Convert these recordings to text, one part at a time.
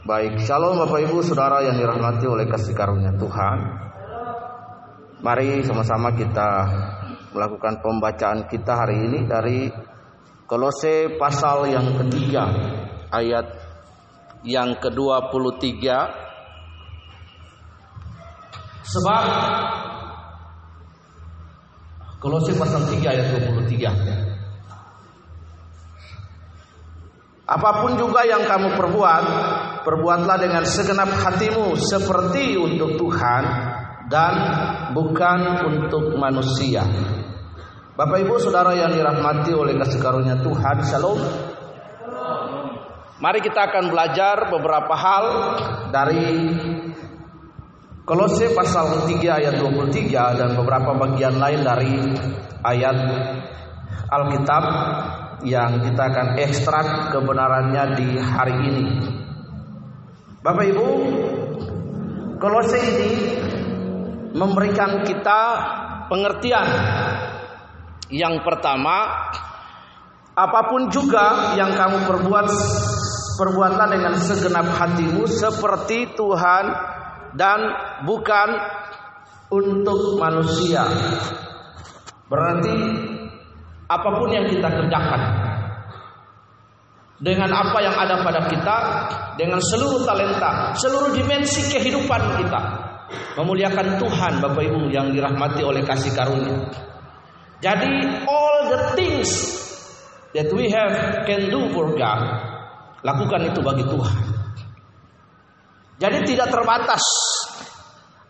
Baik, shalom Bapak Ibu Saudara yang dirahmati oleh kasih karunia Tuhan. Mari sama-sama kita melakukan pembacaan kita hari ini dari Kolose pasal yang ketiga ayat yang ke-23 Sebab Kolose pasal 3 ayat 23 Apa pun juga yang kamu perbuat, perbuatlah dengan segenap hatimu seperti untuk Tuhan dan bukan untuk manusia. Bapak Ibu Saudara yang dirahmati oleh kasih karunia Tuhan, Shalom. Mari kita akan belajar beberapa hal dari Kolose pasal 3 ayat 23 dan beberapa bagian lain dari ayat Alkitab yang kita akan ekstrak kebenarannya di hari ini. Bapak Ibu, Kolose ini memberikan kita pengertian. Yang pertama, apa pun juga yang kamu perbuat, perbuatlah dengan segenap hatimu seperti Tuhan dan bukan untuk manusia. Berarti apa pun yang kita kerjakan dengan apa yang ada pada kita, dengan seluruh talenta, seluruh dimensi kehidupan kita, memuliakan Tuhan, Bapak Ibu yang dirahmati oleh kasih karunia. Jadi all the things that we have can do for God, lakukan itu bagi Tuhan. Jadi tidak terbatas.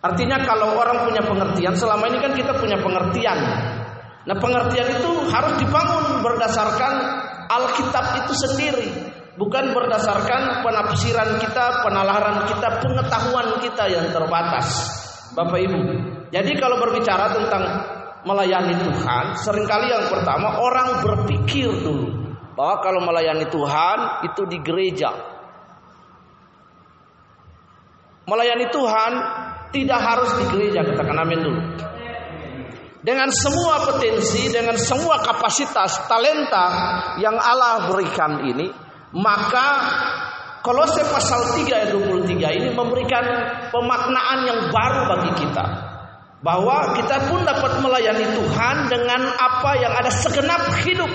Artinya kalau orang punya pengertian, selama ini kan kita punya pengertian Nah pengertian itu harus dibangun berdasarkan Alkitab itu sendiri Bukan berdasarkan penafsiran kita, penalaran kita, pengetahuan kita yang terbatas. Bapak Ibu Jadi kalau berbicara tentang melayani Tuhan Seringkali yang pertama orang berpikir dulu Bahwa kalau melayani Tuhan itu di gereja. Melayani Tuhan tidak harus di gereja Katakan amin dulu dengan semua potensi, dengan semua kapasitas, talenta yang Allah berikan ini, maka Kolose pasal 3 ayat 23 ini memberikan pemaknaan yang baru bagi kita. Bahwa kita pun dapat melayani Tuhan dengan apa yang ada segenap hidup.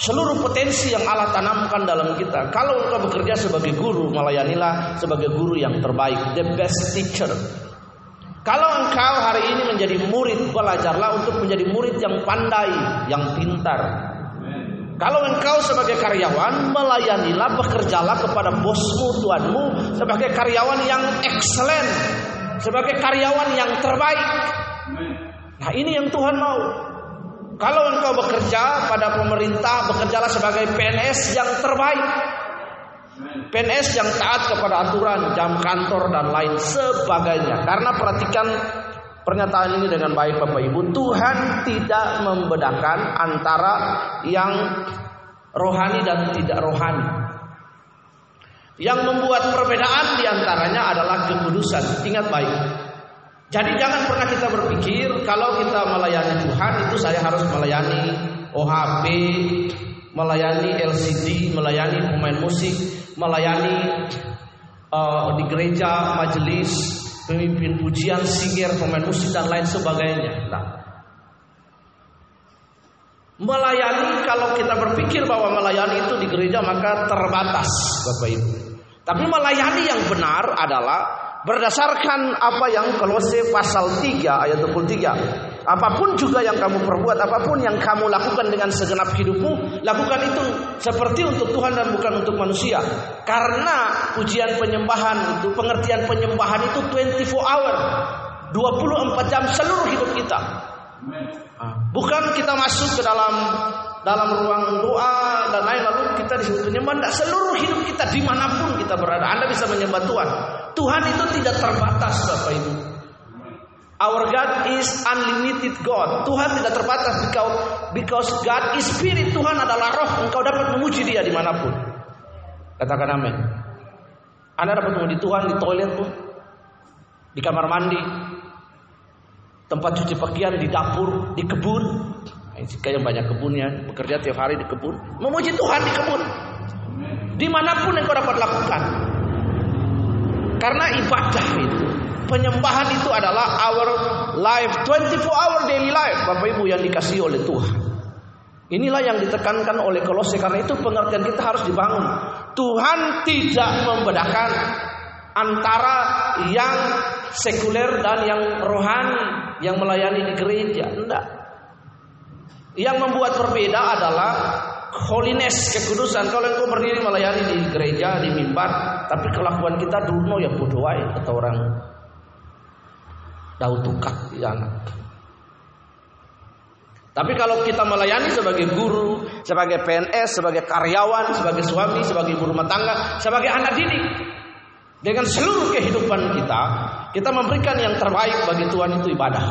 Seluruh potensi yang Allah tanamkan dalam kita. Kalau engkau bekerja sebagai guru, melayanilah sebagai guru yang terbaik, the best teacher. Kalau engkau hari ini menjadi murid, belajarlah untuk menjadi murid yang pandai, yang pintar. Kalau engkau sebagai karyawan, melayanilah, bekerjalah kepada bosmu, tuanmu, sebagai karyawan yang excellent, sebagai karyawan yang terbaik. Nah ini yang Tuhan mau. Kalau engkau bekerja pada pemerintah, bekerjalah sebagai PNS yang terbaik. PNS yang taat kepada aturan jam kantor dan lain sebagainya. Karena perhatikan pernyataan ini dengan baik Bapak Ibu, Tuhan tidak membedakan antara yang rohani dan tidak rohani. Yang membuat perbedaan di antaranya adalah kekudusan. Ingat baik. Jadi jangan pernah kita berpikir kalau kita melayani Tuhan itu saya harus melayani OHP, melayani LCD, melayani pemain musik, melayani uh, di gereja, majelis, pemimpin pujian, singer, pemain musik dan lain sebagainya. Nah, melayani kalau kita berpikir bahwa melayani itu di gereja maka terbatas, Bapak Ibu. Tapi melayani yang benar adalah berdasarkan apa yang Kolose pasal 3 ayat 23 Apa pun juga yang kamu perbuat, apa pun yang kamu lakukan dengan segenap hidupmu, lakukan itu seperti untuk Tuhan dan bukan untuk manusia. Karena pujian penyembahan itu, pengertian penyembahan itu 24 hour, 24 jam seluruh hidup kita. Bukan kita masuk ke dalam dalam ruang doa dan lain lalu kita disebut penyembah. Tidak seluruh hidup kita di mana pun kita berada. Anda bisa menyembah Tuhan. Tuhan itu tidak terbatas, Bapak Ibu. Our God is unlimited God. Tuhan tidak terbatas because, God is spirit. Tuhan adalah roh. Engkau dapat memuji dia di mana pun. Katakan amin. Anda dapat memuji Tuhan di toilet pun. Di kamar mandi. Tempat cuci pakaian, di dapur, di kebun. Jika yang banyak kebunnya, bekerja tiap hari di kebun. Memuji Tuhan di kebun. Di mana pun engkau dapat lakukan. Karena ibadah itu, penyembahan itu adalah our life, 24 hour daily life, Bapak Ibu yang dikasih oleh Tuhan. Inilah yang ditekankan oleh Kolose karena itu pengertian kita harus dibangun. Tuhan tidak membedakan antara yang sekuler dan yang rohani yang melayani di gereja. Enggak. Yang membuat berbeda adalah holiness, kekudusan. Kalau engkau berdiri melayani di gereja, di mimbar, tapi kelakuan kita dulu ya bodoh atau orang daun tukak di anak. Tapi kalau kita melayani sebagai guru, sebagai PNS, sebagai karyawan, sebagai suami, sebagai ibu rumah tangga, sebagai anak didik, dengan seluruh kehidupan kita, kita memberikan yang terbaik bagi Tuhan itu ibadah.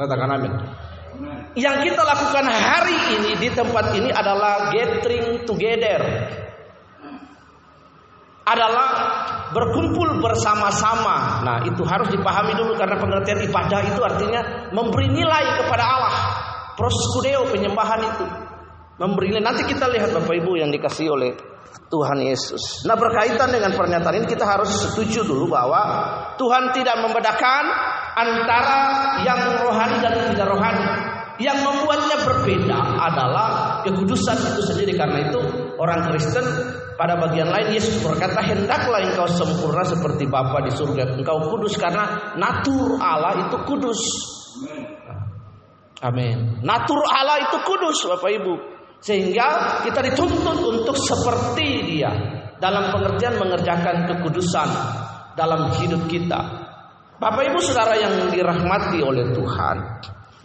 Katakan amin. Yang kita lakukan hari ini di tempat ini adalah gathering together. Adalah berkumpul bersama-sama. Nah, itu harus dipahami dulu karena pengertian ibadah itu artinya memberi nilai kepada Allah. Proses penyembahan itu memberi nilai. Nanti kita lihat Bapak Ibu yang dikasih oleh Tuhan Yesus. Nah berkaitan dengan pernyataan ini kita harus setuju dulu bahwa Tuhan tidak membedakan antara yang rohani dan tidak rohani. Yang membuatnya berbeda adalah kekudusan itu sendiri karena itu orang Kristen pada bagian lain Yesus berkata hendaklah engkau sempurna seperti Bapa di surga engkau kudus karena natur Allah itu kudus. Amin. Natur Allah itu kudus Bapak Ibu. Sehingga kita dituntut untuk seperti dia dalam pengertian mengerjakan kekudusan dalam hidup kita. Bapak Ibu Saudara yang dirahmati oleh Tuhan,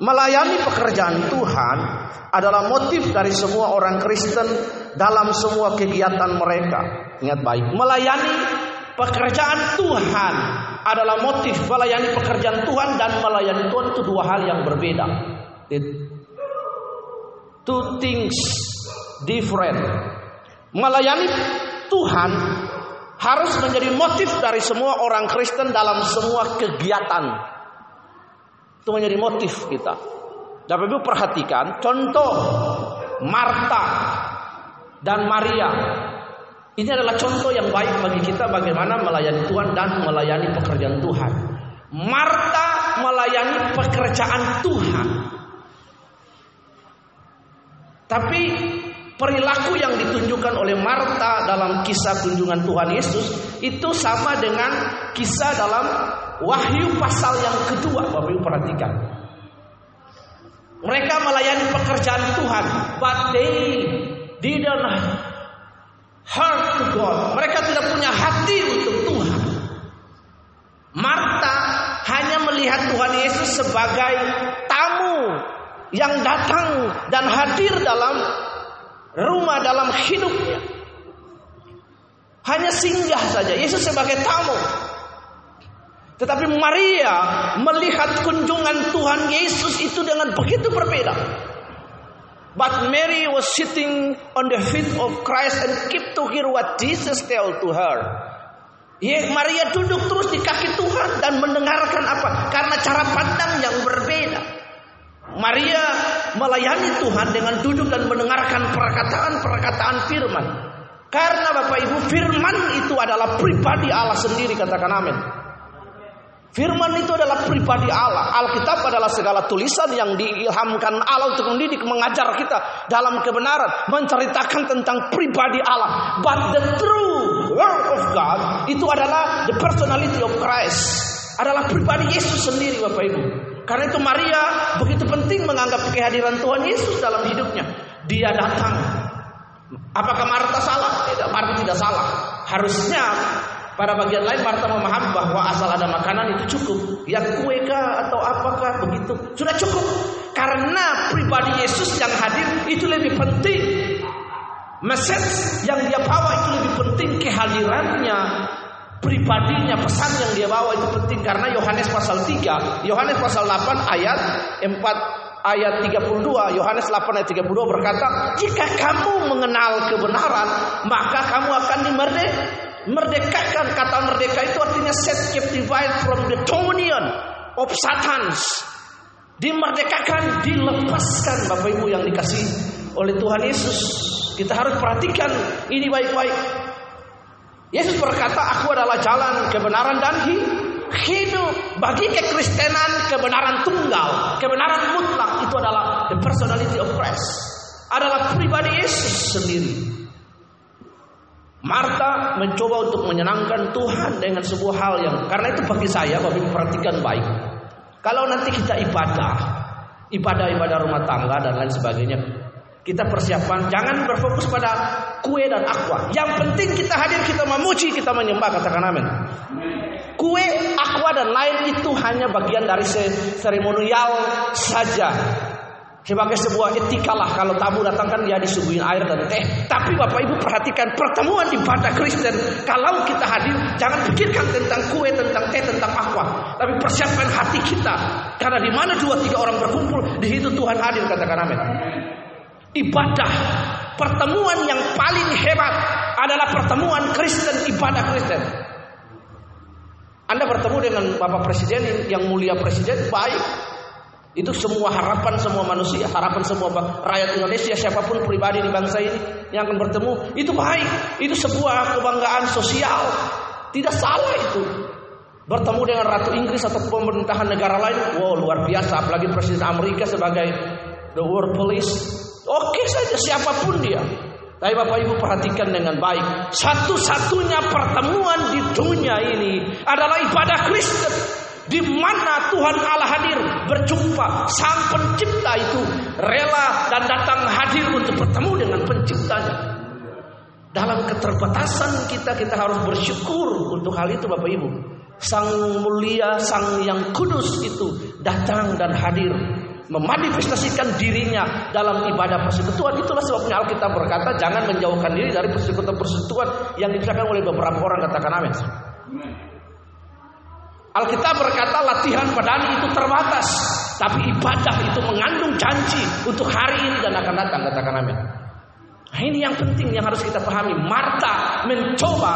melayani pekerjaan Tuhan adalah motif dari semua orang Kristen dalam semua kegiatan mereka. Ingat baik, melayani pekerjaan Tuhan adalah motif melayani pekerjaan Tuhan dan melayani Tuhan itu dua hal yang berbeda. Two things different. Melayani Tuhan harus menjadi motif dari semua orang Kristen dalam semua kegiatan. Itu menjadi motif kita. Dapat Ibu perhatikan contoh Marta dan Maria. Ini adalah contoh yang baik bagi kita bagaimana melayani Tuhan dan melayani pekerjaan Tuhan. Marta melayani pekerjaan Tuhan. Tapi perilaku yang ditunjukkan oleh Marta dalam kisah kunjungan Tuhan Yesus itu sama dengan kisah dalam Wahyu pasal yang kedua. Bapak Ibu perhatikan. Mereka melayani pekerjaan Tuhan, but they didn't heart to God. Mereka tidak punya hati untuk Tuhan. Marta hanya melihat Tuhan Yesus sebagai tamu yang datang dan hadir dalam rumah dalam hidupnya. Hanya singgah saja Yesus sebagai tamu. Tetapi Maria melihat kunjungan Tuhan Yesus itu dengan begitu berbeda. But Mary was sitting on the feet of Christ and keep to hear what Jesus tell to her. Ya, Maria duduk terus di kaki Tuhan dan mendengarkan apa? Karena cara pandang yang berbeda. Maria melayani Tuhan dengan duduk dan mendengarkan perkataan-perkataan firman. Karena Bapak Ibu firman itu adalah pribadi Allah sendiri katakan amin. Firman itu adalah pribadi Allah. Alkitab adalah segala tulisan yang diilhamkan Allah untuk mendidik, mengajar kita dalam kebenaran, menceritakan tentang pribadi Allah. But the true word of God itu adalah the personality of Christ. Adalah pribadi Yesus sendiri Bapak Ibu. Karena itu Maria begitu penting menganggap kehadiran Tuhan Yesus dalam hidupnya. Dia datang. Apakah Marta salah? Tidak, Marta tidak salah. Harusnya pada bagian lain Marta memahami bahwa asal makanan itu cukup. Ya kue kah atau apakah begitu. Sudah cukup. Karena pribadi Yesus yang hadir itu lebih penting. Message yang dia bawa itu lebih penting kehadirannya pribadinya pesan yang dia bawa itu penting karena Yohanes pasal 3 Yohanes pasal 8 ayat 4 ayat 32 Yohanes 8 ayat 32 berkata jika kamu mengenal kebenaran maka kamu akan dimerdek merdekakan kata merdeka itu artinya set captive from the dominion of satans dimerdekakan dilepaskan Bapak Ibu yang dikasih oleh Tuhan Yesus kita harus perhatikan ini baik-baik Yesus berkata, "Aku adalah jalan, kebenaran dan hidup." Bagi kekristenan kebenaran tunggal, kebenaran mutlak itu adalah the personality of Christ. Adalah pribadi Yesus sendiri. Marta mencoba untuk menyenangkan Tuhan dengan sebuah hal yang karena itu bagi saya, Bapak perhatikan baik. Kalau nanti kita ibadah, ibadah-ibadah rumah tangga dan lain sebagainya, kita persiapan, jangan berfokus pada kue dan aqua. Yang penting kita hadir, kita memuji, kita menyembah, katakan amin. Kue, aqua dan lain itu hanya bagian dari seremonial saja. Sebagai sebuah etika lah kalau tamu datang kan dia disuguhin air dan teh. Tapi Bapak Ibu perhatikan pertemuan di ibadah Kristen. Kalau kita hadir jangan pikirkan tentang kue, tentang teh, tentang aqua. Tapi persiapkan hati kita. Karena di mana dua tiga orang berkumpul di situ Tuhan hadir katakan amin ibadah pertemuan yang paling hebat adalah pertemuan Kristen ibadah Kristen Anda bertemu dengan Bapak Presiden yang mulia Presiden baik itu semua harapan semua manusia, harapan semua rakyat Indonesia, siapa pun pribadi di bangsa ini yang akan bertemu, itu baik. Itu sebuah kebanggaan sosial. Tidak salah itu. Bertemu dengan Ratu Inggris atau pemerintahan negara lain, wow luar biasa. Apalagi Presiden Amerika sebagai the world police Oke saja siapa pun dia. Tapi Bapak Ibu perhatikan dengan baik. Satu-satunya pertemuan di dunia ini adalah ibadah Kristen. Di mana Tuhan Allah hadir berjumpa sang pencipta itu rela dan datang hadir untuk bertemu dengan penciptanya. Dalam keterbatasan kita kita harus bersyukur untuk hal itu Bapak Ibu. Sang mulia, sang yang kudus itu datang dan hadir memanifestasikan dirinya dalam ibadah persekutuan. Itulah sebabnya Alkitab berkata jangan menjauhkan diri dari persekutuan-persekutuan yang dikerjakan oleh beberapa orang katakan amin. Alkitab berkata latihan badani itu terbatas, tapi ibadah itu mengandung janji untuk hari ini dan akan datang katakan amin. Nah, ini yang penting yang harus kita pahami. Marta mencoba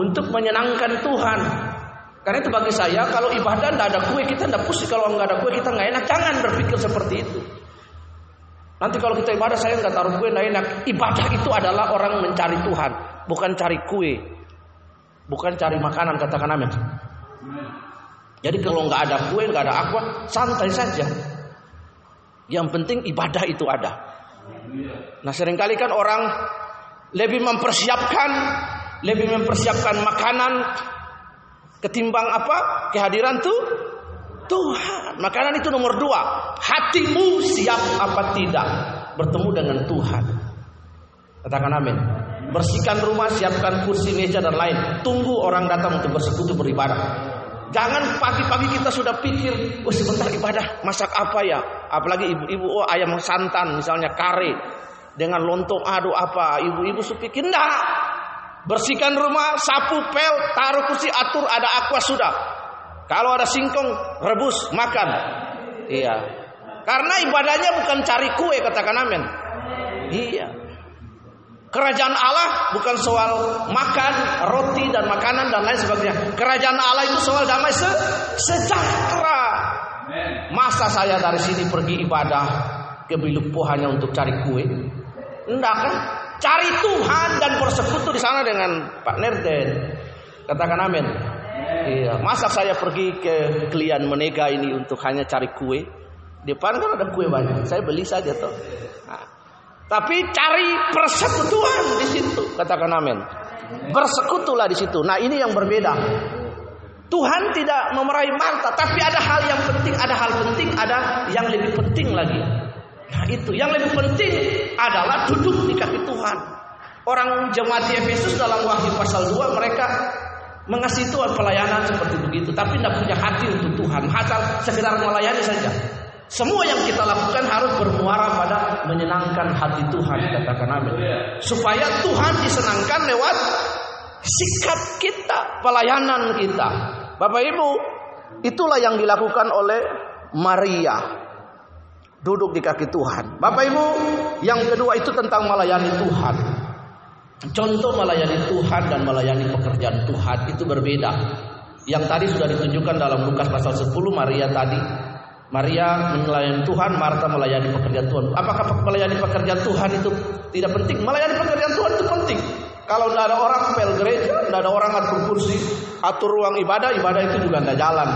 untuk menyenangkan Tuhan karena itu bagi saya kalau ibadah tidak ada kue kita tidak pusing kalau nggak ada kue kita nggak enak jangan berpikir seperti itu. Nanti kalau kita ibadah saya nggak taruh kue nggak enak. Ibadah itu adalah orang mencari Tuhan bukan cari kue, bukan cari makanan katakan amin. Jadi kalau nggak ada kue nggak ada aqua santai saja. Yang penting ibadah itu ada. Nah sering kali kan orang lebih mempersiapkan lebih mempersiapkan makanan Ketimbang apa? Kehadiran tuh Tuhan. Makanan itu nomor dua. Hatimu siap apa tidak bertemu dengan Tuhan. Katakan amin. Bersihkan rumah, siapkan kursi, meja dan lain. Tunggu orang datang untuk bersekutu beribadah. Jangan pagi-pagi kita sudah pikir, oh sebentar ibadah, masak apa ya? Apalagi ibu-ibu, oh ayam santan misalnya kare dengan lontong aduh apa? Ibu-ibu supikir enggak. Bersihkan rumah, sapu, pel, taruh kursi, atur, ada aqua sudah. Kalau ada singkong, rebus, makan. Iya. Karena ibadahnya bukan cari kue, katakan amin. Iya. Kerajaan Allah bukan soal makan, roti dan makanan dan lain sebagainya. Kerajaan Allah itu soal damai se sejahtera. Masa saya dari sini pergi ibadah ke Bilupo hanya untuk cari kue? Enggak kan? Cari Tuhan dan bersekutu di sana dengan Pak Nerden. Katakan amin. Iya, masa saya pergi ke klien menega ini untuk hanya cari kue? Di depan kan ada kue banyak. Saya beli saja toh. Nah, tapi cari persekutuan di situ, katakan amin. Bersekutulah di situ. Nah, ini yang berbeda. Tuhan tidak memeraih Marta, tapi ada hal yang penting, ada hal penting, ada yang lebih penting lagi. Nah, itu yang lebih penting adalah duduk di kaki Tuhan. Orang jemaat di Efesus dalam Wahyu pasal 2 mereka mengasihi Tuhan pelayanan seperti begitu, tapi tidak punya hati untuk Tuhan, hanya sekedar melayani saja. Semua yang kita lakukan harus bermuara pada menyenangkan hati Tuhan, katakan amin. Supaya Tuhan disenangkan lewat sikap kita, pelayanan kita. Bapak Ibu, itulah yang dilakukan oleh Maria. Duduk di kaki Tuhan. Bapak Ibu, yang kedua itu tentang melayani Tuhan. Contoh melayani Tuhan dan melayani pekerjaan Tuhan itu berbeda. Yang tadi sudah ditunjukkan dalam Lukas pasal 10 Maria tadi Maria melayani Tuhan, Marta melayani pekerjaan Tuhan. Apakah melayani pekerjaan Tuhan itu tidak penting? Melayani pekerjaan Tuhan itu penting. Kalau tidak ada orang pel gereja, tidak ada orang atur kursi, atur ruang ibadah, ibadah itu juga tidak jalan.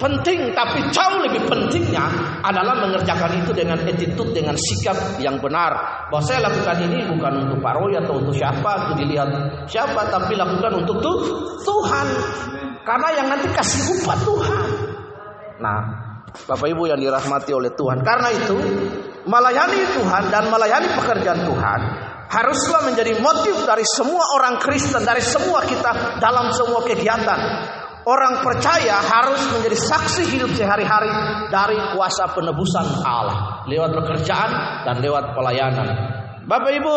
Penting, tapi jauh lebih pentingnya adalah mengerjakan itu dengan attitude, dengan sikap yang benar. Bahwa saya lakukan ini bukan untuk Pak Roy atau untuk siapa, untuk dilihat siapa, tapi lakukan untuk tuh, Tuhan. Karena yang nanti kasih upah Tuhan. Nah, Bapak Ibu yang dirahmati oleh Tuhan. Karena itu, melayani Tuhan dan melayani pekerjaan Tuhan haruslah menjadi motif dari semua orang Kristen, dari semua kita dalam semua kegiatan. Orang percaya harus menjadi saksi hidup sehari-hari dari kuasa penebusan Allah lewat pekerjaan dan lewat pelayanan. Bapak Ibu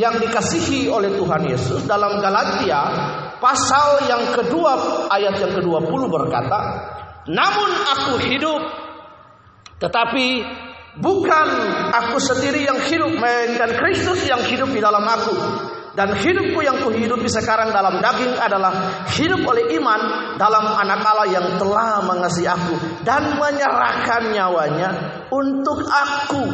yang dikasihi oleh Tuhan Yesus dalam Galatia pasal yang kedua ayat yang ke-20 berkata, "Namun aku hidup tetapi bukan aku sendiri yang hidup melainkan Kristus yang hidup di dalam aku." Dan hidupku yang kuhidupi sekarang dalam daging adalah hidup oleh iman dalam anak Allah yang telah mengasihi aku dan menyerahkan nyawanya untuk aku.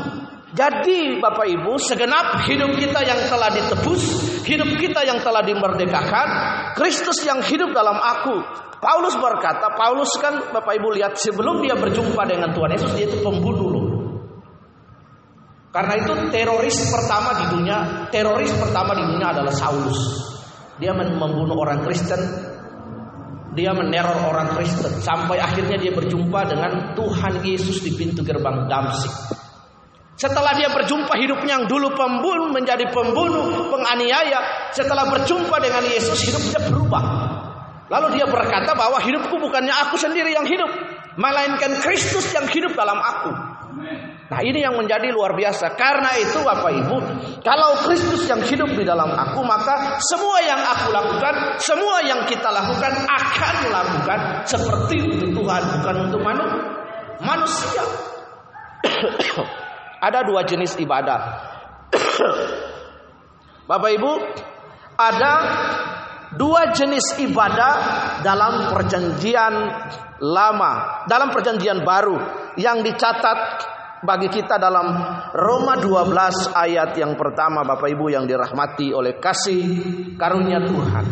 Jadi Bapak Ibu, segenap hidup kita yang telah ditebus, hidup kita yang telah dimerdekakan, Kristus yang hidup dalam aku. Paulus berkata, Paulus kan Bapak Ibu lihat sebelum dia berjumpa dengan Tuhan Yesus dia itu pembunuh loh. Karena itu teroris pertama di dunia, teroris pertama di dunia adalah Saulus. Dia membunuh orang Kristen, dia meneror orang Kristen sampai akhirnya dia berjumpa dengan Tuhan Yesus di pintu gerbang Damsik. Setelah dia berjumpa hidupnya yang dulu pembunuh menjadi pembunuh, penganiaya, setelah berjumpa dengan Yesus hidupnya berubah. Lalu dia berkata bahwa hidupku bukannya aku sendiri yang hidup, melainkan Kristus yang hidup dalam aku. Nah ini yang menjadi luar biasa. Karena itu Bapak Ibu, kalau Kristus yang hidup di dalam aku, maka semua yang aku lakukan, semua yang kita lakukan akan melakukan seperti untuk Tuhan, bukan untuk manu manusia. ada dua jenis ibadah. Bapak Ibu, ada dua jenis ibadah dalam perjanjian lama, dalam perjanjian baru yang dicatat bagi kita dalam Roma 12 ayat yang pertama Bapak Ibu yang dirahmati oleh kasih karunia Tuhan.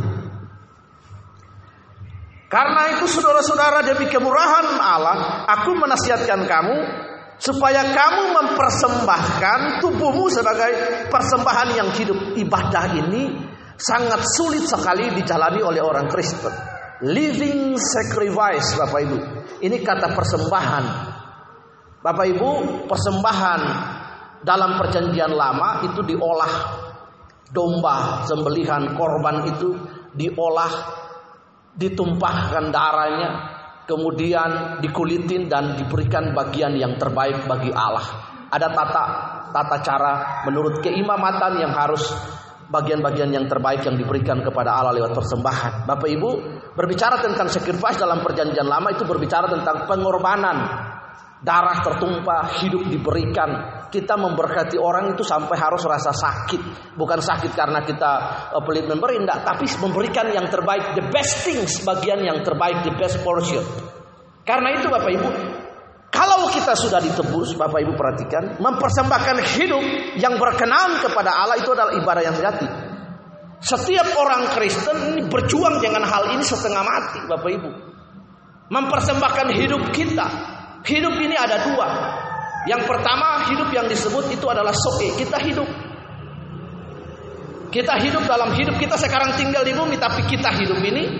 Karena itu saudara-saudara demi kemurahan Allah, aku menasihatkan kamu supaya kamu mempersembahkan tubuhmu sebagai persembahan yang hidup. Ibadah ini sangat sulit sekali dijalani oleh orang Kristen. Living sacrifice Bapak Ibu. Ini kata persembahan Bapak Ibu, persembahan dalam perjanjian lama itu diolah domba, sembelihan korban itu diolah, ditumpahkan darahnya, kemudian dikulitin dan diberikan bagian yang terbaik bagi Allah. Ada tata tata cara menurut keimamatan yang harus bagian-bagian yang terbaik yang diberikan kepada Allah lewat persembahan. Bapak Ibu, berbicara tentang sacrifice dalam perjanjian lama itu berbicara tentang pengorbanan darah tertumpah, hidup diberikan. Kita memberkati orang itu sampai harus rasa sakit. Bukan sakit karena kita uh, pelit memberi, enggak, tapi memberikan yang terbaik, the best things, bagian yang terbaik, the best portion. Karena itu Bapak Ibu, kalau kita sudah ditebus, Bapak Ibu perhatikan, mempersembahkan hidup yang berkenan kepada Allah itu adalah ibadah yang sejati. Setiap orang Kristen ini berjuang dengan hal ini setengah mati, Bapak Ibu. Mempersembahkan hidup kita Hidup ini ada dua. Yang pertama hidup yang disebut itu adalah soe. Kita hidup. Kita hidup dalam hidup kita sekarang tinggal di bumi tapi kita hidup ini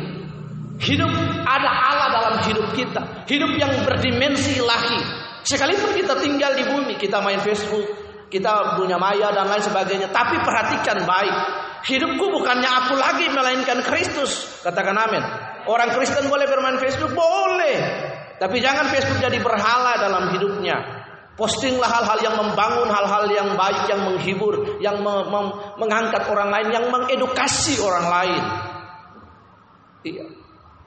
hidup ada Allah dalam hidup kita. Hidup yang berdimensi ilahi. Sekalipun kita tinggal di bumi, kita main Facebook, kita punya maya dan lain sebagainya, tapi perhatikan baik. Hidupku bukannya aku lagi melainkan Kristus. Katakan amin. Orang Kristen boleh bermain Facebook? Boleh. Tapi jangan Facebook jadi berhala dalam hidupnya. Postinglah hal-hal yang membangun, hal-hal yang baik, yang menghibur, yang mengangkat orang lain, yang mengedukasi orang lain. Iya.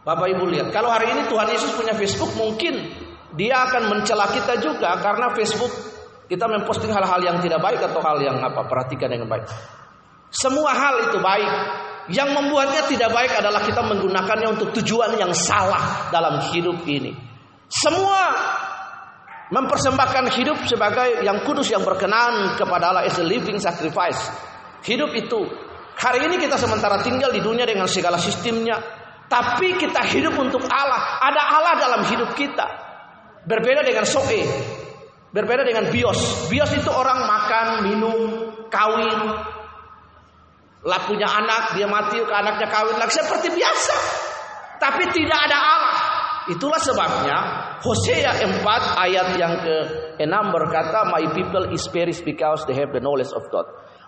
Bapak Ibu lihat, kalau hari ini Tuhan Yesus punya Facebook, mungkin dia akan mencela kita juga karena Facebook kita memposting hal-hal yang tidak baik atau hal yang apa? Perhatikan dengan baik. Semua hal itu baik. Yang membuatnya tidak baik adalah kita menggunakannya untuk tujuan yang salah dalam hidup ini. Semua mempersembahkan hidup sebagai yang kudus yang berkenan kepada Allah as a living sacrifice. Hidup itu Hari ini kita sementara tinggal di dunia dengan segala sistemnya, tapi kita hidup untuk Allah. Ada Allah dalam hidup kita. Berbeda dengan soe, berbeda dengan bios. Bios itu orang makan, minum, kawin, lah anak, dia mati, ke anaknya kawin lagi seperti biasa. Tapi tidak ada Allah. Itulah sebabnya Hosea 4 ayat yang ke-6 berkata, My people is perished because they have the knowledge of God.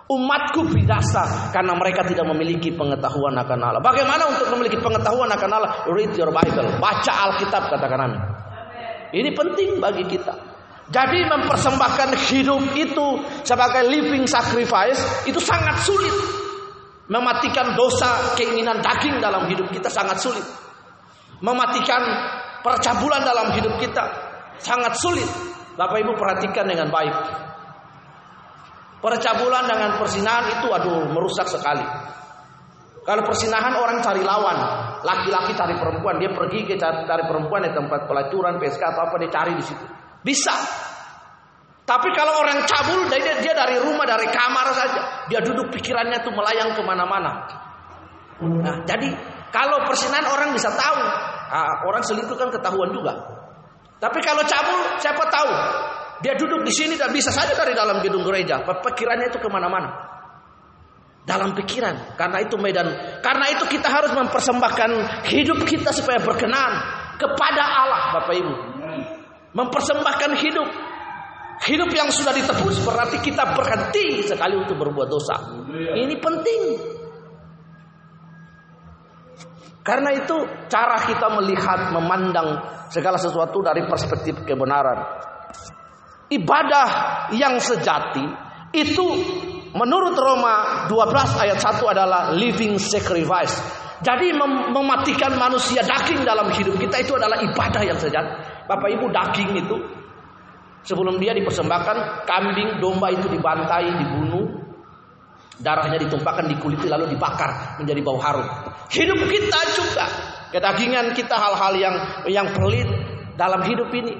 Umatku binasa karena mereka tidak memiliki pengetahuan akan Allah. Bagaimana untuk memiliki pengetahuan akan Allah? Read your Bible, baca Alkitab katakan amin. Ini penting bagi kita. Jadi mempersembahkan hidup itu sebagai living sacrifice itu sangat sulit. Mematikan dosa keinginan daging dalam hidup kita sangat sulit. Mematikan percabulan dalam hidup kita sangat sulit. Bapak Ibu perhatikan dengan baik. Percabulan dengan persinahan itu aduh merusak sekali. Kalau persinahan orang cari lawan, laki-laki cari perempuan, dia pergi ke cari, perempuan di tempat pelacuran, peska atau apa dia cari di situ. Bisa. Tapi kalau orang cabul, dia, dia dari rumah, dari kamar saja, dia duduk pikirannya tuh melayang ke mana-mana. Nah, jadi kalau persinahan orang bisa tahu, nah, orang selingkuh kan ketahuan juga. Tapi kalau cabul, siapa tahu? Dia duduk di sini dan bisa saja dari dalam gedung gereja. Pikirannya itu ke mana-mana. Dalam pikiran. Karena itu medan. Karena itu kita harus mempersembahkan hidup kita supaya berkenan kepada Allah, Bapak Ibu. Mempersembahkan hidup. Hidup yang sudah ditebus berarti kita berhenti sekali untuk berbuat dosa. Ini penting. Karena itu cara kita melihat, memandang segala sesuatu dari perspektif kebenaran. Ibadah yang sejati itu menurut Roma 12 ayat 1 adalah living sacrifice. Jadi mem mematikan manusia daging dalam hidup kita itu adalah ibadah yang sejati. Bapak Ibu daging itu sebelum dia dipersembahkan kambing domba itu dibantai, dibunuh, darahnya ditumpahkan di kulit lalu dibakar menjadi bau harum. Hidup kita juga kedagingan kita hal-hal yang yang pelit dalam hidup ini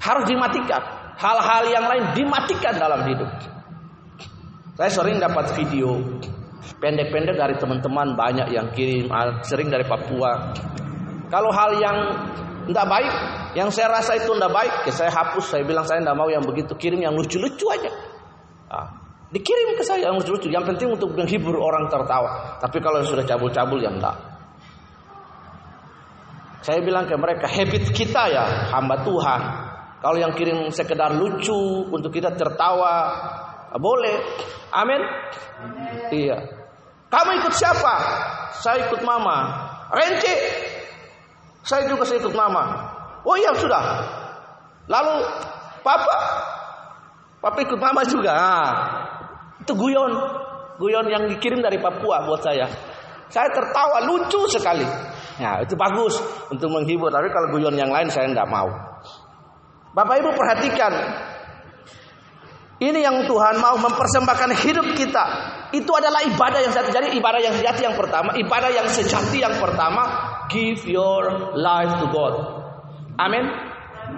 harus dimatikan. Hal-hal yang lain dimatikan dalam hidup. Saya sering dapat video pendek-pendek dari teman-teman banyak yang kirim, sering dari Papua. Kalau hal yang tidak baik, yang saya rasa itu tidak baik, ya saya hapus. Saya bilang saya tidak mau yang begitu, kirim yang lucu-lucu aja. Nah, dikirim ke saya yang lucu-lucu. Yang penting untuk menghibur orang tertawa. Tapi kalau sudah cabul-cabul yang enggak. Saya bilang ke mereka, habit kita ya hamba Tuhan. Kalau yang kirim sekedar lucu untuk kita tertawa, boleh. Amin. Iya. Kamu ikut siapa? Saya ikut mama. Rente. Saya juga saya ikut mama. Oh iya sudah. Lalu papa? Papa ikut mama juga. Nah, itu guyon. Guyon yang dikirim dari Papua buat saya. Saya tertawa lucu sekali. Nah, itu bagus untuk menghibur. Tapi kalau guyon yang lain saya tidak mau. Bapak Ibu perhatikan. Ini yang Tuhan mau mempersembahkan hidup kita. Itu adalah ibadah yang sejati. Jadi ibadah yang sejati yang pertama, ibadah yang sejati yang pertama, give your life to God. Amin.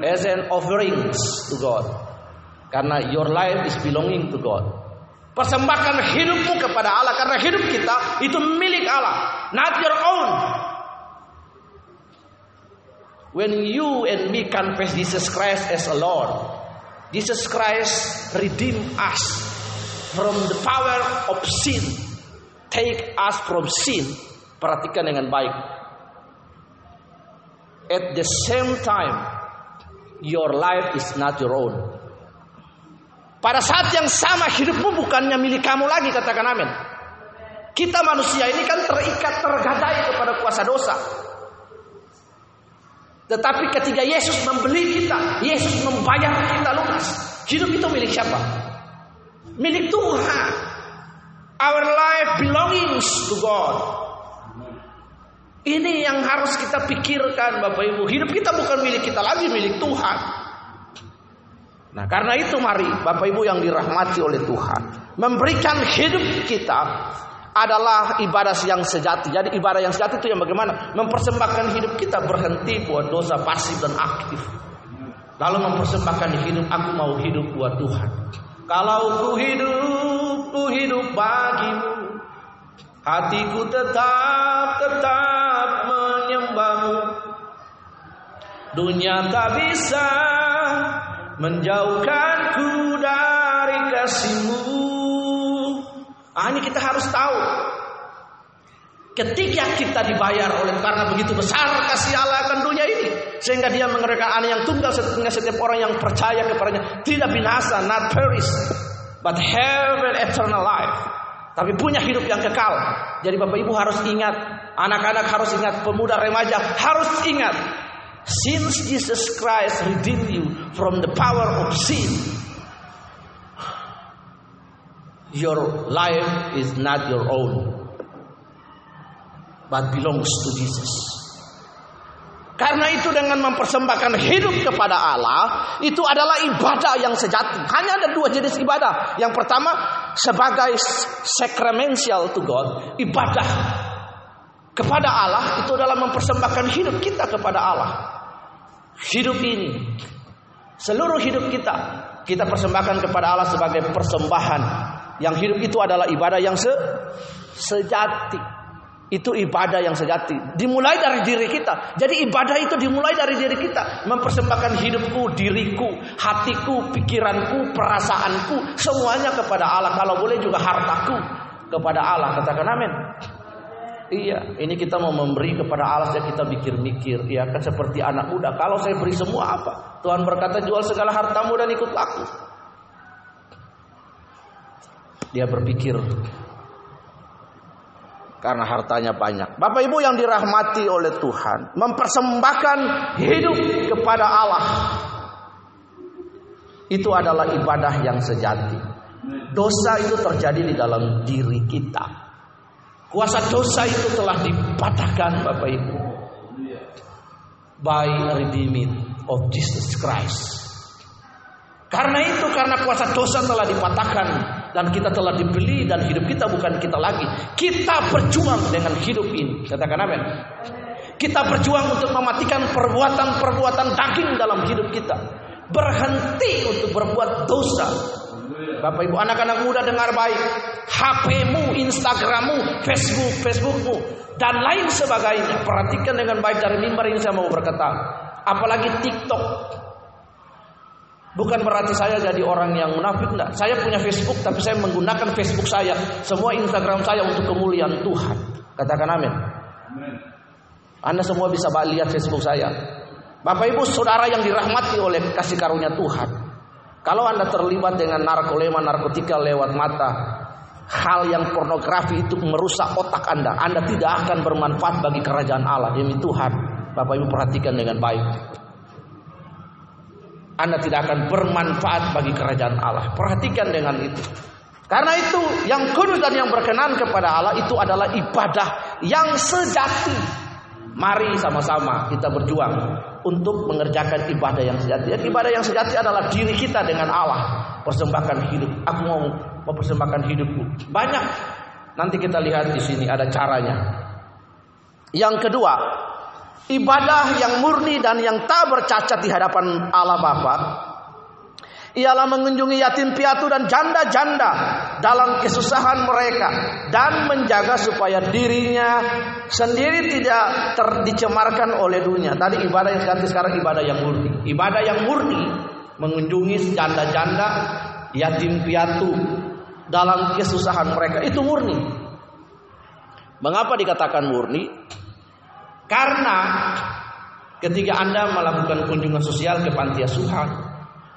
As an offerings to God. Karena your life is belonging to God. Persembahkan hidupmu kepada Allah karena hidup kita itu milik Allah, not your own. When you and me confess Jesus Christ as a Lord, Jesus Christ redeem us from the power of sin. Take us from sin. Perhatikan dengan baik. At the same time, your life is not your own. Pada saat yang sama hidupmu bukannya milik kamu lagi katakan amin. Kita manusia ini kan terikat tergadai kepada kuasa dosa. Tetapi ketika Yesus membeli kita, Yesus membayar kita lunas. Hidup itu milik siapa? Milik Tuhan. Our life belongs to God. Ini yang harus kita pikirkan Bapak Ibu. Hidup kita bukan milik kita lagi, milik Tuhan. Nah karena itu mari Bapak Ibu yang dirahmati oleh Tuhan. Memberikan hidup kita adalah ibadah yang sejati. Jadi ibadah yang sejati itu yang bagaimana? Mempersembahkan hidup kita berhenti buat dosa pasif dan aktif. Lalu mempersembahkan hidup, aku mau hidup buat Tuhan. Kalau ku hidup, ku hidup bagimu. Hatiku tetap tetap menyembahmu Dunia tak bisa menjauhkanku dari kasihmu Ah ini kita harus tahu Ketika kita dibayar oleh karena begitu besar kasih Allah akan dunia ini sehingga dia mengerjakan anak yang tunggal sehingga setiap orang yang percaya kepadanya tidak binasa, not perish, but have an eternal life. Tapi punya hidup yang kekal. Jadi Bapak Ibu harus ingat, anak-anak harus ingat, pemuda remaja harus ingat. Since Jesus Christ redeemed you from the power of sin, your life is not your own but belongs to Jesus. Karena itu dengan mempersembahkan hidup kepada Allah itu adalah ibadah yang sejati. Hanya ada dua jenis ibadah. Yang pertama sebagai sacramental to God, ibadah kepada Allah itu adalah mempersembahkan hidup kita kepada Allah. Hidup ini seluruh hidup kita kita persembahkan kepada Allah sebagai persembahan. Yang hidup itu adalah ibadah yang se sejati. Itu ibadah yang sejati. Dimulai dari diri kita. Jadi ibadah itu dimulai dari diri kita. Mempersembahkan hidupku, diriku, hatiku, pikiranku, perasaanku. Semuanya kepada Allah. Kalau boleh juga hartaku kepada Allah. Katakan amin. Iya, ini kita mau memberi kepada Allah saya kita mikir-mikir, ya kan seperti anak muda. Kalau saya beri semua apa? Tuhan berkata jual segala hartamu dan ikut aku. Dia berpikir karena hartanya banyak. Bapak Ibu yang dirahmati oleh Tuhan, mempersembahkan hidup kepada Allah. Itu adalah ibadah yang sejati. Dosa itu terjadi di dalam diri kita. Kuasa dosa itu telah dipatahkan Bapak Ibu. By redeeming of Jesus Christ. Karena itu karena kuasa dosa telah dipatahkan dan kita telah dibeli dan hidup kita bukan kita lagi. Kita berjuang dengan hidup ini. Katakan amin. Kita berjuang untuk mematikan perbuatan-perbuatan daging dalam hidup kita. Berhenti untuk berbuat dosa. Bapak Ibu anak-anak muda dengar baik. HP-mu, Instagram-mu, Facebook, Facebook-mu dan lain sebagainya. Perhatikan dengan baik dari mimbar ini saya mau berkata. Apalagi TikTok, Bukan berarti saya jadi orang yang munafik enggak. Saya punya Facebook tapi saya menggunakan Facebook saya, semua Instagram saya untuk kemuliaan Tuhan. Katakan amin. Anda semua bisa lihat Facebook saya. Bapak Ibu Saudara yang dirahmati oleh kasih karunia Tuhan. Kalau Anda terlibat dengan narkolema, narkotika lewat mata, hal yang pornografi itu merusak otak Anda. Anda tidak akan bermanfaat bagi kerajaan Allah demi Tuhan. Bapak Ibu perhatikan dengan baik. Anda tidak akan bermanfaat bagi kerajaan Allah. Perhatikan dengan itu. Karena itu yang kudus dan yang berkenan kepada Allah itu adalah ibadah yang sejati. Mari sama-sama kita berjuang untuk mengerjakan ibadah yang sejati. Dan ibadah yang sejati adalah diri kita dengan Allah. Persembahkan hidup. Aku mau mempersembahkan hidupku. Banyak. Nanti kita lihat di sini ada caranya. Yang kedua, ibadah yang murni dan yang tak bercacat di hadapan Allah Bapa ialah mengunjungi yatim piatu dan janda-janda dalam kesusahan mereka dan menjaga supaya dirinya sendiri tidak terdicemarkan oleh dunia. Tadi ibadah yang sekarang sekarang ibadah yang murni. Ibadah yang murni mengunjungi janda-janda, yatim piatu dalam kesusahan mereka itu murni. Mengapa dikatakan murni? Karena ketika Anda melakukan kunjungan sosial ke panti asuhan,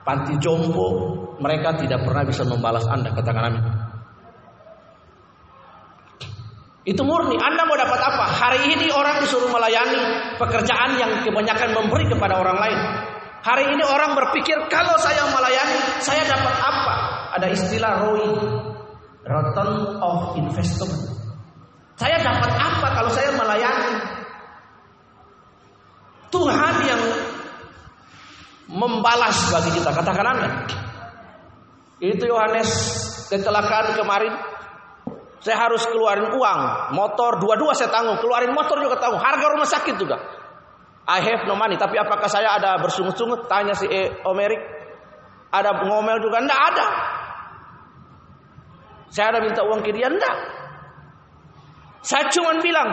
panti jompo, mereka tidak pernah bisa membalas Anda, katakan amin. Itu murni. Anda mau dapat apa? Hari ini orang disuruh melayani pekerjaan yang kebanyakan memberi kepada orang lain. Hari ini orang berpikir kalau saya melayani, saya dapat apa? Ada istilah ROI, return of investment. Saya dapat apa kalau saya melayani? Tuhan yang membalas bagi kita. Katakan amin. Itu Yohanes kecelakaan kemarin. Saya harus keluarin uang, motor dua-dua saya tanggung, keluarin motor juga tanggung, harga rumah sakit juga. I have no money, tapi apakah saya ada bersungut-sungut? Tanya si e, Omerik. Ada ngomel juga? Enggak ada. Saya ada minta uang ke dia? Enggak. Saya cuma bilang,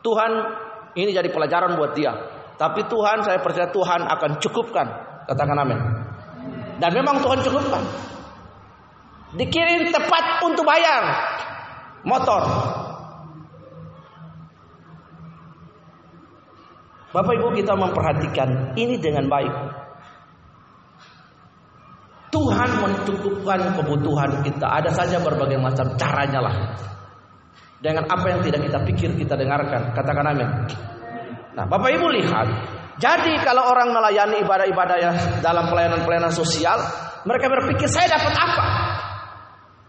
Tuhan ini jadi pelajaran buat dia. Tapi Tuhan, saya percaya Tuhan akan cukupkan. Katakan amin. Dan memang Tuhan cukupkan. Dikirim tepat untuk bayar motor. Bapak Ibu kita memperhatikan ini dengan baik. Tuhan mencukupkan kebutuhan kita. Ada saja berbagai macam caranya lah. Dengan apa yang tidak kita pikir kita dengarkan. Katakan amin. Nah, Bapak Ibu lihat, jadi kalau orang melayani ibadah-ibadah ya dalam pelayanan-pelayanan sosial, mereka berpikir saya dapat apa?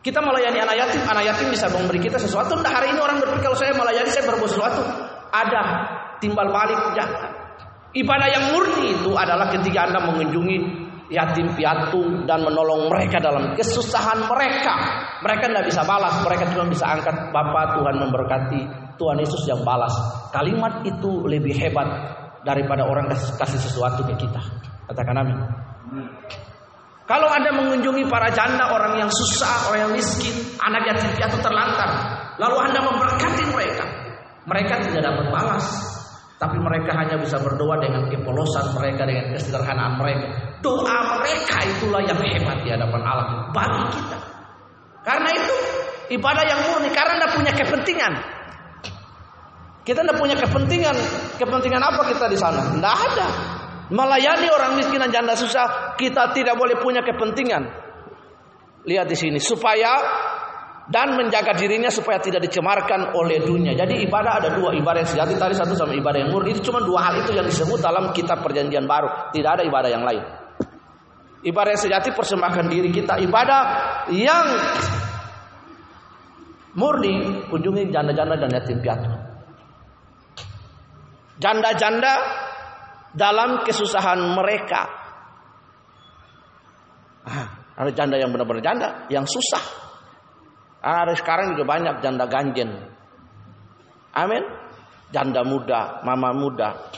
Kita melayani anak yatim, anak yatim bisa memberi kita sesuatu. Nah, hari ini orang berpikir kalau saya melayani saya berbuat sesuatu. Ada timbal balik jangan. Ibadah yang murni itu adalah ketika Anda mengunjungi yatim piatu dan menolong mereka dalam kesusahan mereka. Mereka tidak bisa balas, mereka cuma bisa angkat Bapak Tuhan memberkati, Tuhan Yesus yang balas. Kalimat itu lebih hebat daripada orang kasih, kasih sesuatu ke kita. Katakan amin. Kalau Anda mengunjungi para janda, orang yang susah, orang yang miskin, anak yatim piatu terlantar, lalu Anda memberkati mereka, mereka tidak dapat balas, tapi mereka hanya bisa berdoa dengan kepolosan mereka, dengan kesederhanaan mereka. Doa mereka itulah yang hebat di hadapan Allah bagi kita. Karena itu ibadah yang murni karena tidak punya kepentingan. Kita tidak punya kepentingan. Kepentingan apa kita di sana? Tidak ada. Melayani orang miskin dan janda susah, kita tidak boleh punya kepentingan. Lihat di sini supaya dan menjaga dirinya supaya tidak dicemarkan oleh dunia. Jadi ibadah ada dua, ibadah yang sejati tadi satu sama ibadah yang murni. Itu cuma dua hal itu yang disebut dalam kitab perjanjian baru. Tidak ada ibadah yang lain. Ibadah yang sejati persembahkan diri kita. Ibadah yang murni kunjungi janda-janda dan yatim piatu. Janda-janda dalam kesusahan mereka. Ah, ada janda yang benar-benar janda, yang susah. Ada sekarang juga banyak janda ganjen. Amin. Janda muda, mama muda.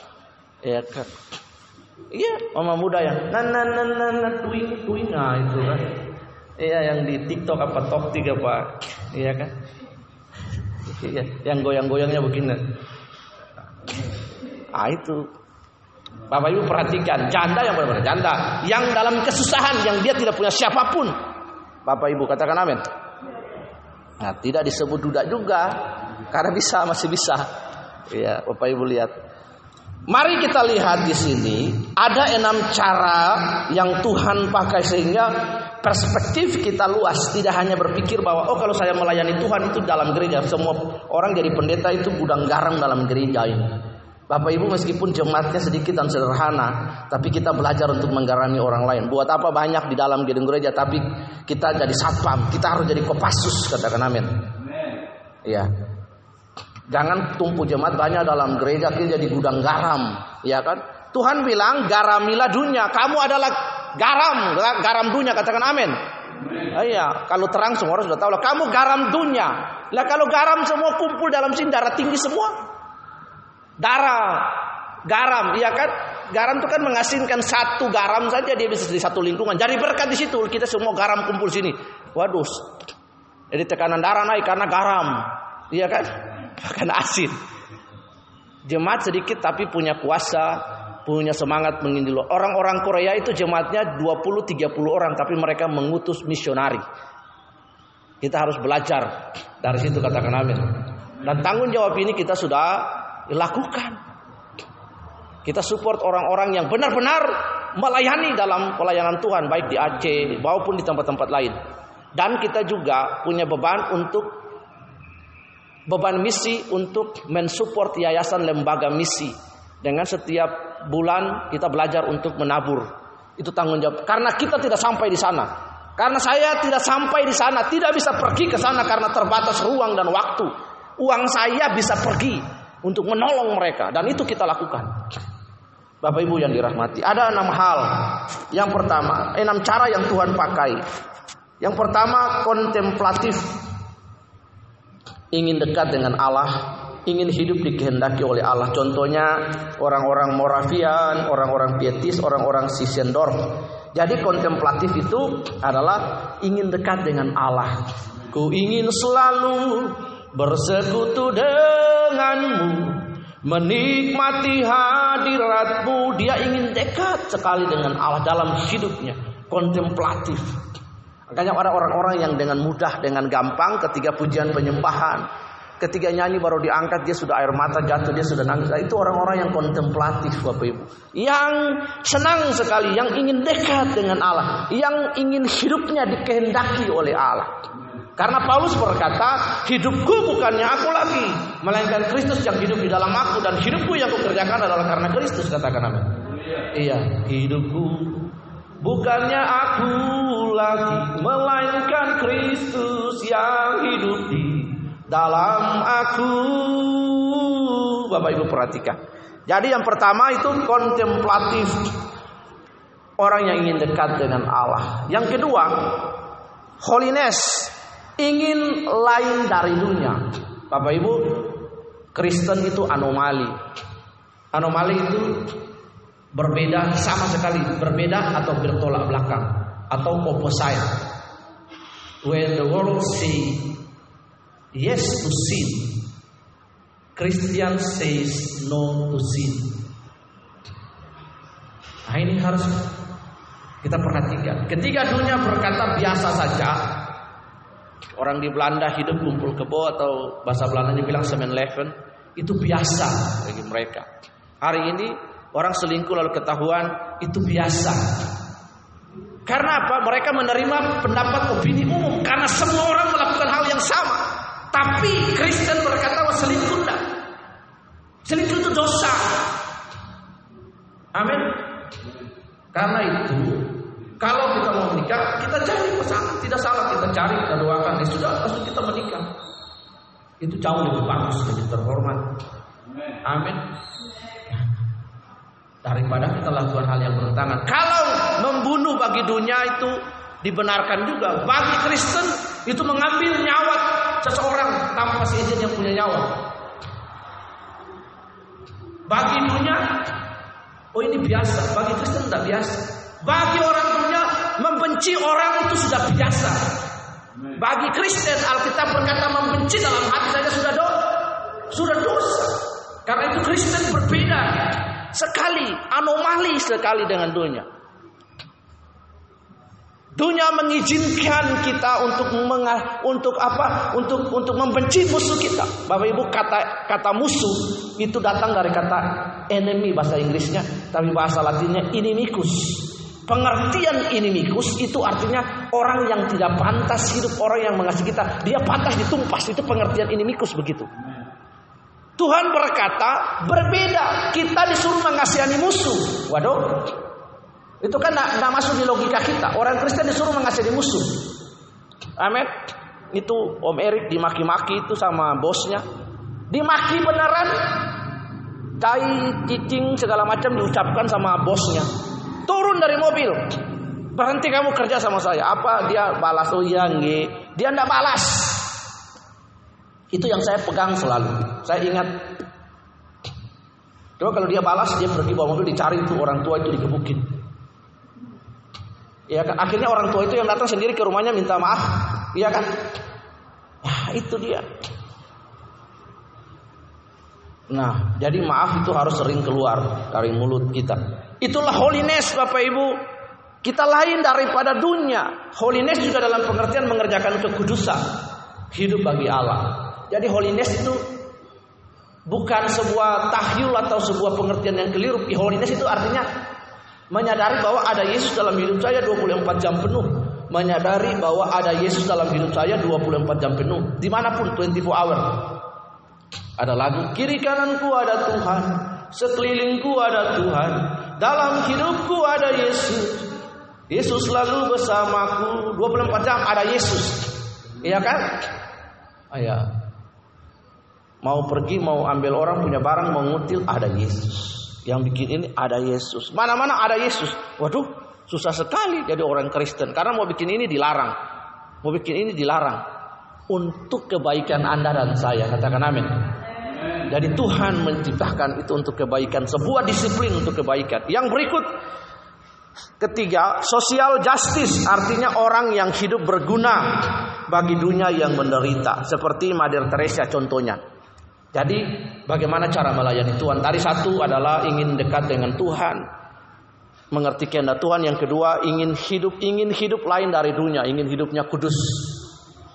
Ya kan. Iya, mama muda yang nan nan nan nan, tuing tuing nah itu kan. Iya yang di TikTok apa Toktik apa. Iya kan. Iya, yang goyang-goyangnya begini. Ah itu Bapak Ibu perhatikan janda yang benar-benar janda yang dalam kesusahan yang dia tidak punya siapa pun. Bapak Ibu katakan amin. Nah, tidak disebut duda juga karena bisa masih bisa. Ya, Bapak Ibu lihat. Mari kita lihat di sini ada enam cara yang Tuhan pakai sehingga perspektif kita luas tidak hanya berpikir bahwa oh kalau saya melayani Tuhan itu dalam gereja semua orang jadi pendeta itu gudang garam dalam gereja ini. Bapak Ibu meskipun jemaatnya sedikit dan sederhana, tapi kita belajar untuk menggarami orang lain. Buat apa banyak di dalam gedung gereja, tapi kita jadi satpam, kita harus jadi kopasus, katakan amin. Iya. Jangan tumpu jemaat banyak dalam gereja, kita jadi gudang garam, ya kan? Tuhan bilang garamilah dunia, kamu adalah garam, garam dunia, katakan amin. Iya, kalau terang semua orang sudah tahu lah. Kamu garam dunia. Lah kalau garam semua kumpul dalam sini darah tinggi semua. Darah, garam, iya kan? Garam itu kan mengasinkan satu garam saja dia bisa di satu lingkungan. Jadi berkat di situ kita semua garam kumpul sini. Waduh. Jadi tekanan darah naik karena garam. Iya kan? Karena asin. Jemaat sedikit tapi punya kuasa, punya semangat menginjil. Orang-orang Korea itu jemaatnya 20 30 orang tapi mereka mengutus misionari. Kita harus belajar dari situ katakan amin. Dan tanggung jawab ini kita sudah lakukan. Kita support orang-orang yang benar-benar melayani dalam pelayanan Tuhan baik di Aceh maupun di tempat-tempat lain. Dan kita juga punya beban untuk beban misi untuk mensupport yayasan lembaga misi dengan setiap bulan kita belajar untuk menabur. Itu tanggung jawab. Karena kita tidak sampai di sana. Karena saya tidak sampai di sana, tidak bisa pergi ke sana karena terbatas ruang dan waktu. Uang saya bisa pergi untuk menolong mereka dan itu kita lakukan. Bapak Ibu yang dirahmati, ada enam hal. Yang pertama, enam cara yang Tuhan pakai. Yang pertama kontemplatif, ingin dekat dengan Allah, ingin hidup dikehendaki oleh Allah. Contohnya orang-orang Moravian, orang-orang Pietis, orang-orang Sisendorf. Jadi kontemplatif itu adalah ingin dekat dengan Allah. Ku ingin selalu bersekutu denganmu Menikmati hadiratmu Dia ingin dekat sekali dengan Allah dalam hidupnya Kontemplatif Makanya orang-orang yang dengan mudah, dengan gampang ketika pujian penyembahan Ketika nyanyi baru diangkat dia sudah air mata jatuh dia sudah nangis. Nah, itu orang-orang yang kontemplatif Bapak Ibu. Yang senang sekali, yang ingin dekat dengan Allah, yang ingin hidupnya dikehendaki oleh Allah. Karena Paulus berkata, hidupku bukannya aku lagi, melainkan Kristus yang hidup di dalam aku dan hidupku yang kukerjakan adalah karena Kristus katakan amin. Iya, hidupku bukannya aku lagi, melainkan Kristus yang hidup di dalam aku. Bapak Ibu perhatikan. Jadi yang pertama itu kontemplatif. Orang yang ingin dekat dengan Allah. Yang kedua, holiness ingin lain dari dunia. Bapak Ibu, Kristen itu anomali. Anomali itu berbeda sama sekali, berbeda atau bertolak belakang atau opposite. When the world say yes to sin, Christian says no to sin. Nah ini harus kita perhatikan. Ketika dunia berkata biasa saja, Orang di Belanda hidup kumpul kebo atau bahasa Belandanya bilang semen leven itu biasa bagi mereka. Hari ini orang selingkuh lalu ketahuan itu biasa. Karena apa? Mereka menerima pendapat opini umum karena semua orang melakukan hal yang sama. Tapi Kristen berkata bahwa selingkuh tidak. Selingkuh itu dosa. Amin. Karena itu kalau kita mau menikah, kita cari pasangan, tidak salah kita cari, kita doakan, ya sudah langsung kita menikah. Itu jauh lebih bagus, lebih terhormat. Amin. Daripada kita lakukan hal yang bertentangan. Kalau membunuh bagi dunia itu dibenarkan juga. Bagi Kristen itu mengambil nyawa seseorang tanpa seizin yang punya nyawa. Bagi dunia, oh ini biasa. Bagi Kristen tidak biasa. Bagi orang dunia membenci orang itu sudah biasa. Bagi Kristen Alkitab berkata membenci dalam hati saja sudah do sudah dosa. Karena itu Kristen berbeda sekali, anomali sekali dengan dunia. Dunia mengizinkan kita untuk menga, untuk apa? Untuk untuk membenci musuh kita. Bapak Ibu kata kata musuh itu datang dari kata enemy bahasa Inggrisnya, tapi bahasa Latinnya inimicus. Pengertian inimikus itu artinya orang yang tidak pantas hidup, orang yang mengasihi kita, dia pantas ditumpas. Itu pengertian inimikus begitu. Tuhan berkata berbeda. Kita disuruh mengasihani musuh. Waduh, itu kan tidak masuk di logika kita. Orang Kristen disuruh mengasihani musuh. Amin. Itu Om Erik dimaki-maki itu sama bosnya. Dimaki beneran. Tai, cicing segala macam diucapkan sama bosnya. Turun dari mobil. Berhenti kamu kerja sama saya. Apa dia balas? Oh iya nge. Dia tidak balas. Itu yang saya pegang selalu. Saya ingat. Coba kalau dia balas, dia pergi bawa mobil dicari itu orang tua itu dikebukin. Ya kan? Akhirnya orang tua itu yang datang sendiri ke rumahnya minta maaf. Iya kan? Nah, itu dia. Nah, jadi maaf itu harus sering keluar dari mulut kita. Itulah holiness Bapak Ibu. Kita lain daripada dunia. Holiness juga dalam pengertian mengerjakan kekudusan. Hidup bagi Allah. Jadi holiness itu bukan sebuah tahyul atau sebuah pengertian yang keliru. Holiness itu artinya menyadari bahwa ada Yesus dalam hidup saya 24 jam penuh. Menyadari bahwa ada Yesus dalam hidup saya 24 jam penuh. Di mana pun 24 hour. Ada lagu kiri kananku ada Tuhan, sekelilingku ada Tuhan, dalam hidupku ada Yesus. Yesus selalu bersamaku 24 jam ada Yesus. Iya kan? Ayah. Mau pergi mau ambil orang punya barang mau ngutil ada Yesus. Yang bikin ini ada Yesus. Mana-mana ada Yesus. Waduh, susah sekali jadi orang Kristen karena mau bikin ini dilarang. Mau bikin ini dilarang untuk kebaikan Anda dan saya. Katakan amin. Jadi Tuhan menciptakan itu untuk kebaikan, sebuah disiplin untuk kebaikan. Yang berikut ketiga, social justice artinya orang yang hidup berguna. bagi dunia yang menderita. Seperti Mother Teresa contohnya. Jadi bagaimana cara melayani Tuhan? Tadi satu adalah ingin dekat dengan Tuhan. Mengerti kehendak Tuhan. Yang kedua ingin hidup ingin hidup lain dari dunia, ingin hidupnya kudus.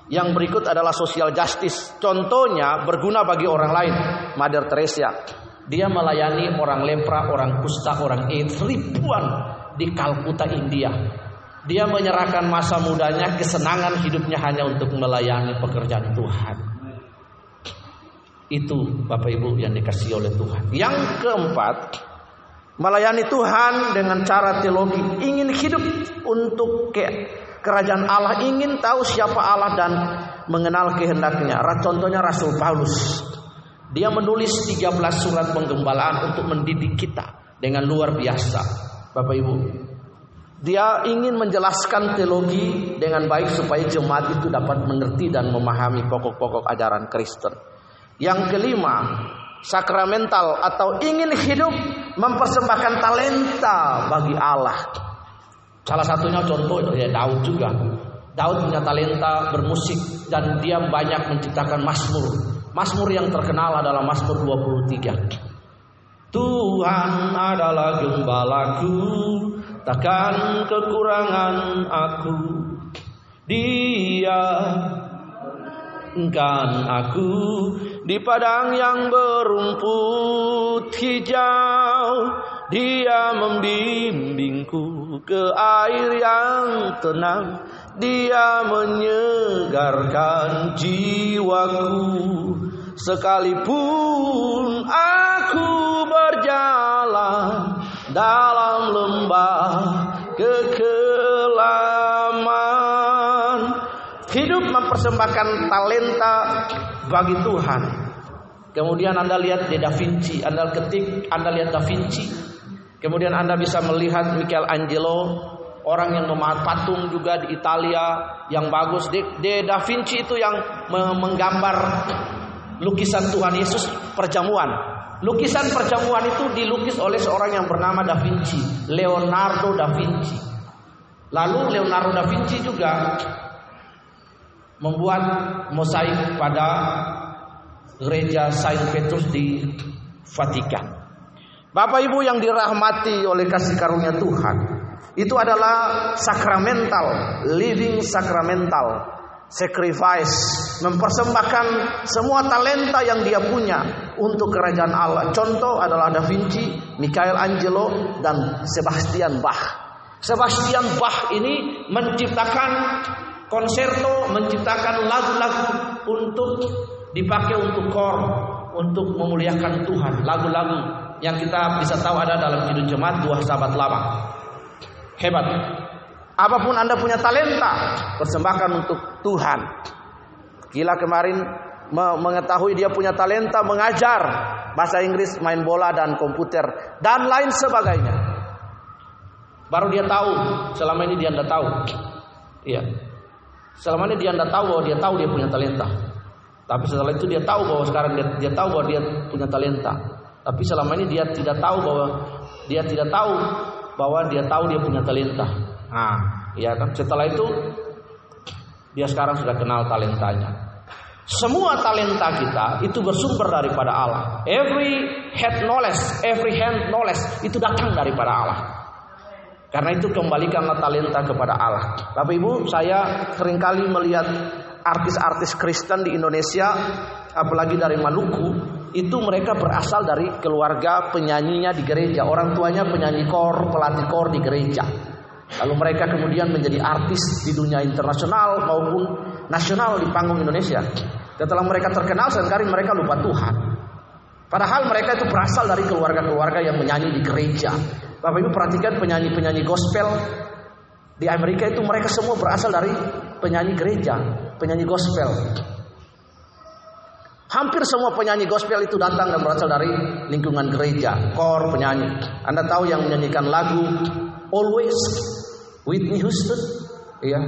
Yang berikut adalah social justice. Contohnya berguna bagi orang lain. Mother Teresa. Dia melayani orang lepra, orang kusta, orang AIDS ribuan di Kalkuta, India. Dia menyerahkan masa mudanya, kesenangan hidupnya hanya untuk melayani pekerjaan Tuhan. Itu Bapak Ibu yang dikasih oleh Tuhan. Yang keempat, melayani Tuhan dengan cara teologi, ingin hidup untuk ke kerajaan Allah, ingin tahu siapa Allah dan mengenal kehendaknya. Contohnya Rasul Paulus. Dia menulis 13 surat penggembalaan untuk mendidik kita dengan luar biasa. Bapak Ibu, dia ingin menjelaskan teologi dengan baik supaya jemaat itu dapat mengerti dan memahami pokok-pokok ajaran Kristen. Yang kelima, sakramental atau ingin hidup mempersembahkan talenta bagi Allah. Salah satunya contoh ya Daud juga. Daud punya talenta bermusik dan dia banyak menciptakan mazmur. Mazmur yang terkenal adalah Mazmur 23. Tuhan adalah gembalaku takkan kekurangan aku dia kan aku di padang yang berumput hijau dia membimbingku ke air yang tenang dia menyegarkan jiwaku sekalipun aku berjalan dalam lembah kekelaman. Hidup mempersembahkan talenta bagi Tuhan. Kemudian Anda lihat di Da Vinci, Anda ketik, Anda lihat Da Vinci. Kemudian Anda bisa melihat Michelangelo, orang yang memahat patung juga di Italia yang bagus. Di, di Da Vinci itu yang menggambar lukisan Tuhan Yesus perjamuan. Lukisan perjamuan itu dilukis oleh seorang yang bernama Da Vinci, Leonardo da Vinci. Lalu Leonardo da Vinci juga membuat mosaik pada gereja Saint Petrus di Vatikan. Bapak Ibu yang dirahmati oleh kasih karunia Tuhan, itu adalah sakramental, living sakramental sacrifice, mempersembahkan semua talenta yang dia punya untuk kerajaan Allah. Contoh adalah Da Vinci, Michelangelo dan Sebastian Bach. Sebastian Bach ini menciptakan konserto, menciptakan lagu-lagu untuk dipakai untuk kor, untuk memuliakan Tuhan. Lagu-lagu yang kita bisa tahu ada dalam hidup jemaat dua sahabat lama. Hebat. Apa pun Anda punya talenta, persembahkan untuk Tuhan. Gila kemarin mengetahui dia punya talenta mengajar bahasa Inggris, main bola dan komputer dan lain sebagainya. Baru dia tahu, selama ini dia tidak tahu. Iya. Selama ini dia tidak tahu bahwa dia tahu dia punya talenta. Tapi setelah itu dia tahu bahwa sekarang dia, dia tahu bahwa dia punya talenta. Tapi selama ini dia tidak tahu bahwa dia tidak tahu bahwa dia tahu dia punya talenta. Nah, ya kan setelah itu dia sekarang sudah kenal talentanya. Semua talenta kita itu bersumber daripada Allah. Every head knowledge, every hand knowledge itu datang daripada Allah. Karena itu kembalikanlah talenta kepada Allah. Bapak Ibu, saya sering kali melihat artis-artis Kristen di Indonesia, apalagi dari Maluku, itu mereka berasal dari keluarga penyanyinya di gereja. Orang tuanya penyanyi kor, pelatih kor di gereja. Lalu mereka kemudian menjadi artis di dunia internasional maupun nasional di panggung Indonesia. Setelah mereka terkenal, sering kali mereka lupa Tuhan. Padahal mereka itu berasal dari keluarga-keluarga yang menyanyi di gereja. Bapak Ibu perhatikan penyanyi-penyanyi gospel di Amerika itu mereka semua berasal dari penyanyi gereja, penyanyi gospel. Hampir semua penyanyi gospel itu datang dan berasal dari lingkungan gereja, kor penyanyi. Anda tahu yang menyanyikan lagu Always Whitney Houston, ya.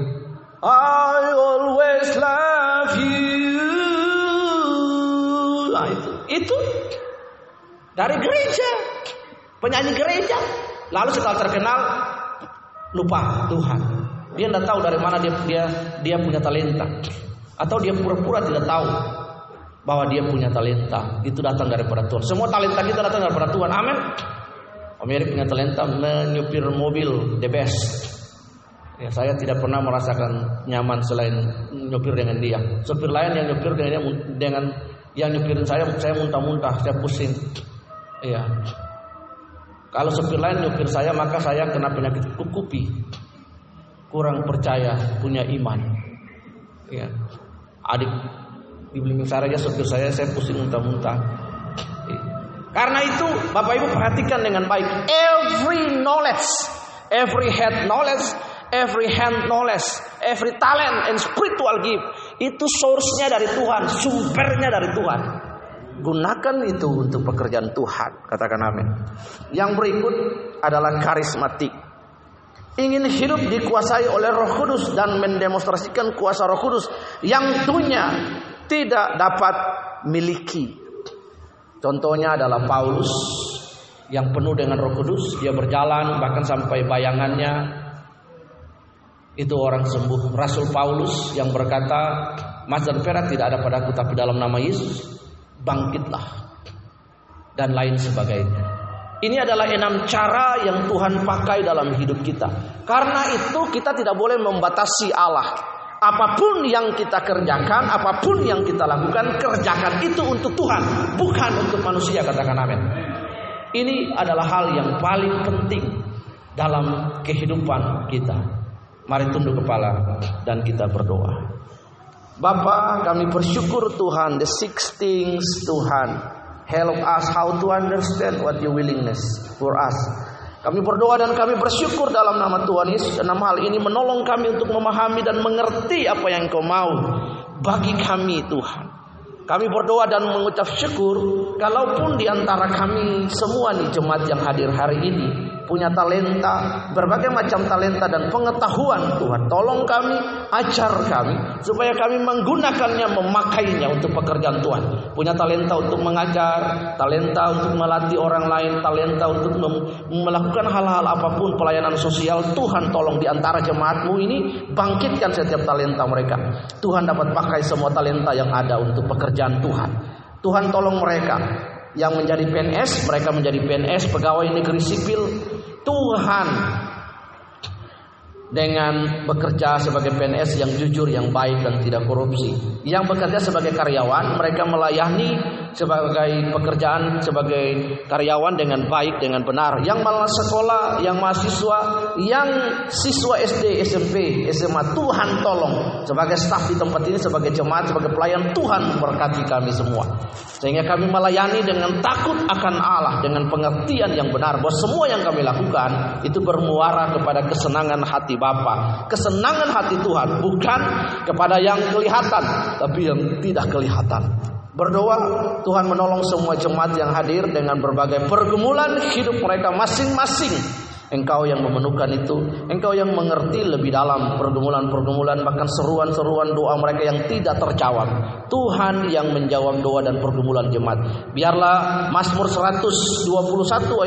I always love you. Nah, itu, itu dari gereja, penyanyi gereja. Lalu setelah terkenal lupa Tuhan. Dia tidak tahu dari mana dia dia dia punya talenta. Atau dia pura-pura tidak tahu bahwa dia punya talenta. Itu datang daripada Tuhan. Semua talenta kita datang daripada Tuhan. Amin. Om punya talenta menyupir mobil the best. Ya, saya tidak pernah merasakan nyaman selain nyupir dengan dia. Supir lain yang nyupir dengan dia, dengan yang nyupirin saya, saya muntah-muntah, saya pusing. Iya. Kalau supir lain nyupir saya, maka saya kena penyakit kukupi. Kurang percaya, punya iman. Ya. Adik di saya aja supir saya, saya pusing muntah-muntah. Iya. Karena itu, Bapak Ibu perhatikan dengan baik. Every knowledge, every head knowledge every hand knowledge, every talent and spiritual gift itu source-nya dari Tuhan, sumbernya dari Tuhan. Gunakan itu untuk pekerjaan Tuhan, katakan amin. Yang berikut adalah karismatik. Ingin hidup dikuasai oleh Roh Kudus dan mendemonstrasikan kuasa Roh Kudus yang dunia tidak dapat miliki. Contohnya adalah Paulus yang penuh dengan Roh Kudus, dia berjalan bahkan sampai bayangannya itu orang sembuh. Rasul Paulus yang berkata, Mas dan perak tidak ada padaku tapi dalam nama Yesus bangkitlah dan lain sebagainya. Ini adalah enam cara yang Tuhan pakai dalam hidup kita. Karena itu kita tidak boleh membatasi Allah. Apa pun yang kita kerjakan, apa pun yang kita lakukan, kerjakan itu untuk Tuhan, bukan untuk manusia, katakan amin. Ini adalah hal yang paling penting dalam kehidupan kita. Mari tunduk kepala dan kita berdoa. Bapa, kami bersyukur Tuhan, the six things Tuhan. Help us how to understand what your willingness for us. Kami berdoa dan kami bersyukur dalam nama Tuhan Yesus. Dalam hal ini menolong kami untuk memahami dan mengerti apa yang kau mau bagi kami Tuhan. Kami berdoa dan mengucap syukur kalaupun di antara kami semua nih jemaat yang hadir hari ini punya talenta, berbagai macam talenta dan pengetahuan Tuhan. Tolong kami, ajar kami supaya kami menggunakannya, memakainya untuk pekerjaan Tuhan. Punya talenta untuk mengajar, talenta untuk melatih orang lain, talenta untuk melakukan hal-hal apa pun pelayanan sosial. Tuhan tolong di antara jemaatmu ini bangkitkan setiap talenta mereka. Tuhan dapat pakai semua talenta yang ada untuk pekerjaan Tuhan. Tuhan tolong mereka yang menjadi PNS, mereka menjadi PNS, pegawai negeri sipil. Tuhan dengan bekerja sebagai PNS yang jujur, yang baik dan tidak korupsi. Yang bekerja sebagai karyawan, mereka melayani sebagai pekerjaan sebagai karyawan dengan baik dengan benar. Yang malah sekolah, yang mahasiswa, yang siswa SD, SMP, SMA, Tuhan tolong sebagai staf di tempat ini, sebagai jemaat, sebagai pelayan Tuhan berkati kami semua. Sehingga kami melayani dengan takut akan Allah, dengan pengertian yang benar bahwa semua yang kami lakukan itu bermuara kepada kesenangan hati Bapa, kesenangan hati Tuhan, bukan kepada yang kelihatan, tapi yang tidak kelihatan. Berdoa Tuhan menolong semua jemaat yang hadir dengan berbagai pergumulan hidup mereka masing-masing Engkau yang memenuhkan itu, Engkau yang mengerti lebih dalam pergumulan-pergumulan bahkan seruan-seruan doa mereka yang tidak terjawab. Tuhan yang menjawab doa dan pergumulan jemaat. Biarlah Mazmur 121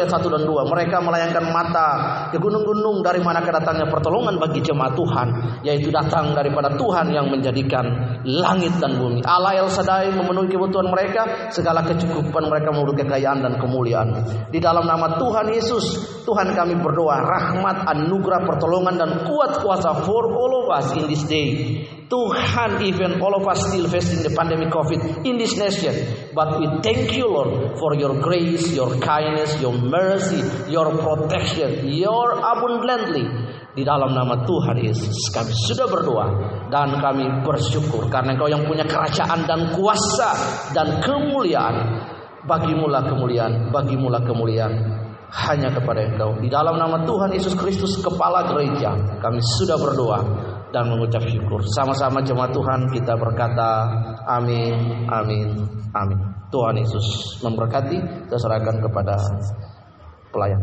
ayat 1 dan 2 mereka melayangkan mata ke gunung-gunung dari mana kedatangnya pertolongan bagi jemaat Tuhan, yaitu datang daripada Tuhan yang menjadikan langit dan bumi. Allah El Sadai memenuhi kebutuhan mereka, segala kecukupan mereka menurut kekayaan dan kemuliaan. Di dalam nama Tuhan Yesus, Tuhan kami ber berdoa rahmat, anugerah, pertolongan dan kuat kuasa for all of us in this day. Tuhan, even all of us still facing the pandemic COVID in this nation, but we thank you, Lord, for your grace, your kindness, your mercy, your protection, your abundantly. Di dalam nama Tuhan Yesus kami sudah berdoa dan kami bersyukur karena Engkau yang punya kerajaan dan kuasa dan kemuliaan. Bagimulah kemuliaan, bagimulah kemuliaan hanya kepada Engkau. Di dalam nama Tuhan Yesus Kristus kepala gereja, kami sudah berdoa dan mengucap syukur. Sama-sama jemaat Tuhan kita berkata amin, amin, amin. Tuhan Yesus memberkati, saya serahkan kepada pelayan.